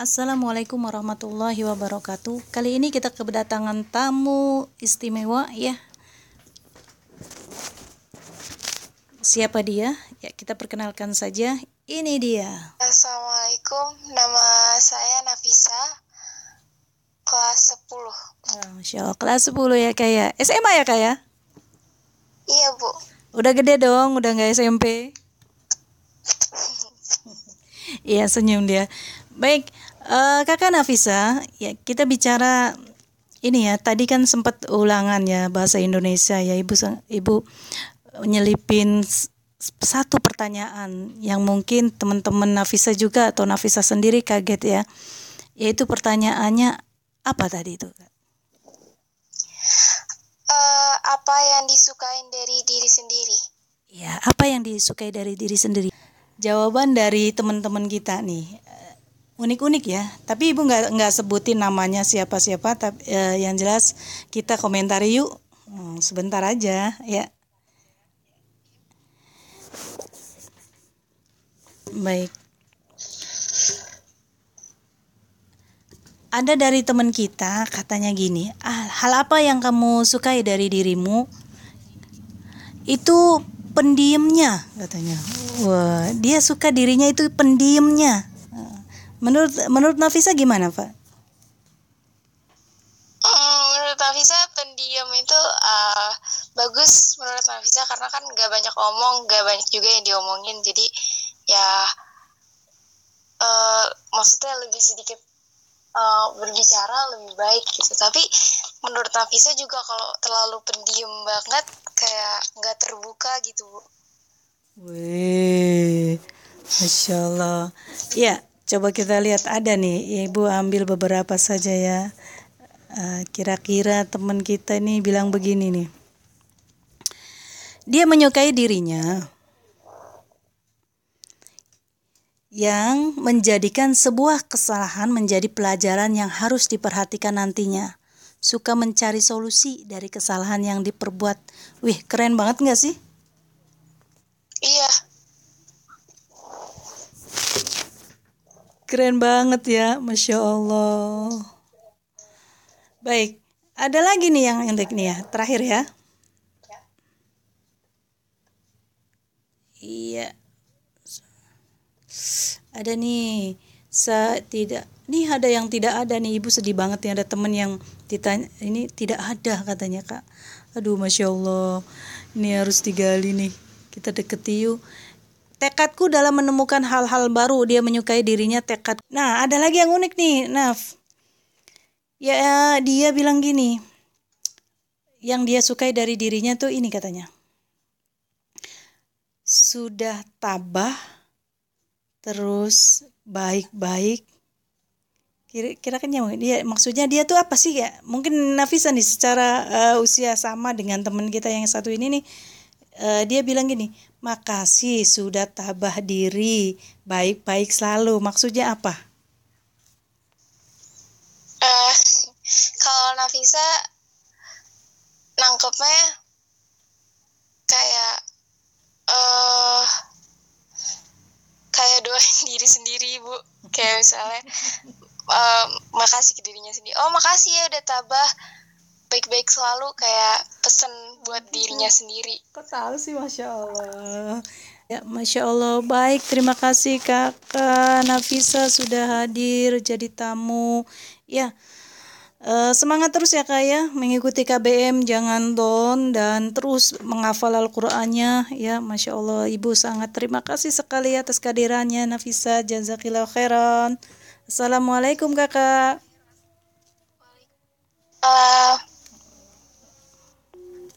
Assalamualaikum warahmatullahi wabarakatuh. Kali ini kita kedatangan tamu istimewa ya. Siapa dia? Ya, kita perkenalkan saja. Ini dia. Assalamualaikum, nama saya Nafisa, kelas 10. Oh, Masya Allah, kelas 10 ya kayak SMA ya kayak? Iya, Bu. Udah gede dong, udah nggak SMP. Iya senyum dia. Baik, eh, kakak Nafisa, ya kita bicara ini ya. Tadi kan sempat ulangan ya bahasa Indonesia ya ibu ibu nyelipin satu pertanyaan yang mungkin teman-teman Nafisa juga atau Nafisa sendiri kaget ya. Yaitu pertanyaannya apa tadi itu? Eh, apa yang disukain dari diri sendiri? Ya, apa yang disukai dari diri sendiri? Jawaban dari teman-teman kita nih unik-unik ya. Tapi ibu nggak nggak sebutin namanya siapa-siapa. Tapi eh, yang jelas kita komentari yuk. Hmm, sebentar aja ya. Baik. Ada dari teman kita katanya gini, ah, hal apa yang kamu sukai dari dirimu? itu pendiemnya katanya. Wah, dia suka dirinya itu pendiemnya. Menurut menurut Nafisa gimana, Pak? Hmm, menurut Nafisa, pendiam itu eh, bagus menurut Nafisa karena kan gak banyak omong, gak banyak juga yang diomongin. Jadi ya eh, maksudnya lebih sedikit eh, berbicara lebih baik gitu. Tapi menurut Nafisa juga kalau terlalu pendiam banget kayak nggak terbuka gitu, Bu. Wih, masya Allah. Ya, coba kita lihat ada nih. Ibu ambil beberapa saja ya. Eh, Kira-kira teman kita ini bilang begini nih. Dia menyukai dirinya yang menjadikan sebuah kesalahan menjadi pelajaran yang harus diperhatikan nantinya. Suka mencari solusi dari kesalahan yang diperbuat. Wih, keren banget nggak sih? Iya, Keren banget ya, Masya Allah. Baik, ada lagi nih yang unik nih ya, terakhir ya. Iya, ada nih, sa tidak, nih ada yang tidak ada nih, ibu sedih banget nih ada temen yang ditanya, ini tidak ada katanya kak. Aduh, masya Allah, ini harus digali nih, kita deketi yuk. Tekadku dalam menemukan hal-hal baru, dia menyukai dirinya tekad. Nah, ada lagi yang unik nih, Naf. Ya, dia bilang gini, yang dia sukai dari dirinya tuh ini katanya. Sudah tabah, terus baik-baik. Kira kira kan dia maksudnya dia tuh apa sih ya? Mungkin Nafisa nih secara eh, usia sama dengan teman kita yang satu ini nih eh, dia bilang gini, makasih sudah tabah diri, baik-baik selalu. Maksudnya apa? Eh, kalau Nafisa nangkepnya kayak eh kayak doain diri sendiri bu kayak misalnya eh, makasih ke dirinya sendiri oh makasih ya udah tabah baik-baik selalu kayak pesen buat dirinya sendiri Kok tahu sih, Masya Allah. Ya, Masya Allah. Baik, terima kasih kakak Nafisa sudah hadir jadi tamu. Ya, eh, semangat terus ya kak ya, mengikuti KBM, jangan down dan terus menghafal Al-Qur'annya. Ya, Masya Allah. Ibu sangat terima kasih sekali atas kehadirannya Nafisa. Jazakillah khairan. Assalamualaikum kakak. Eh,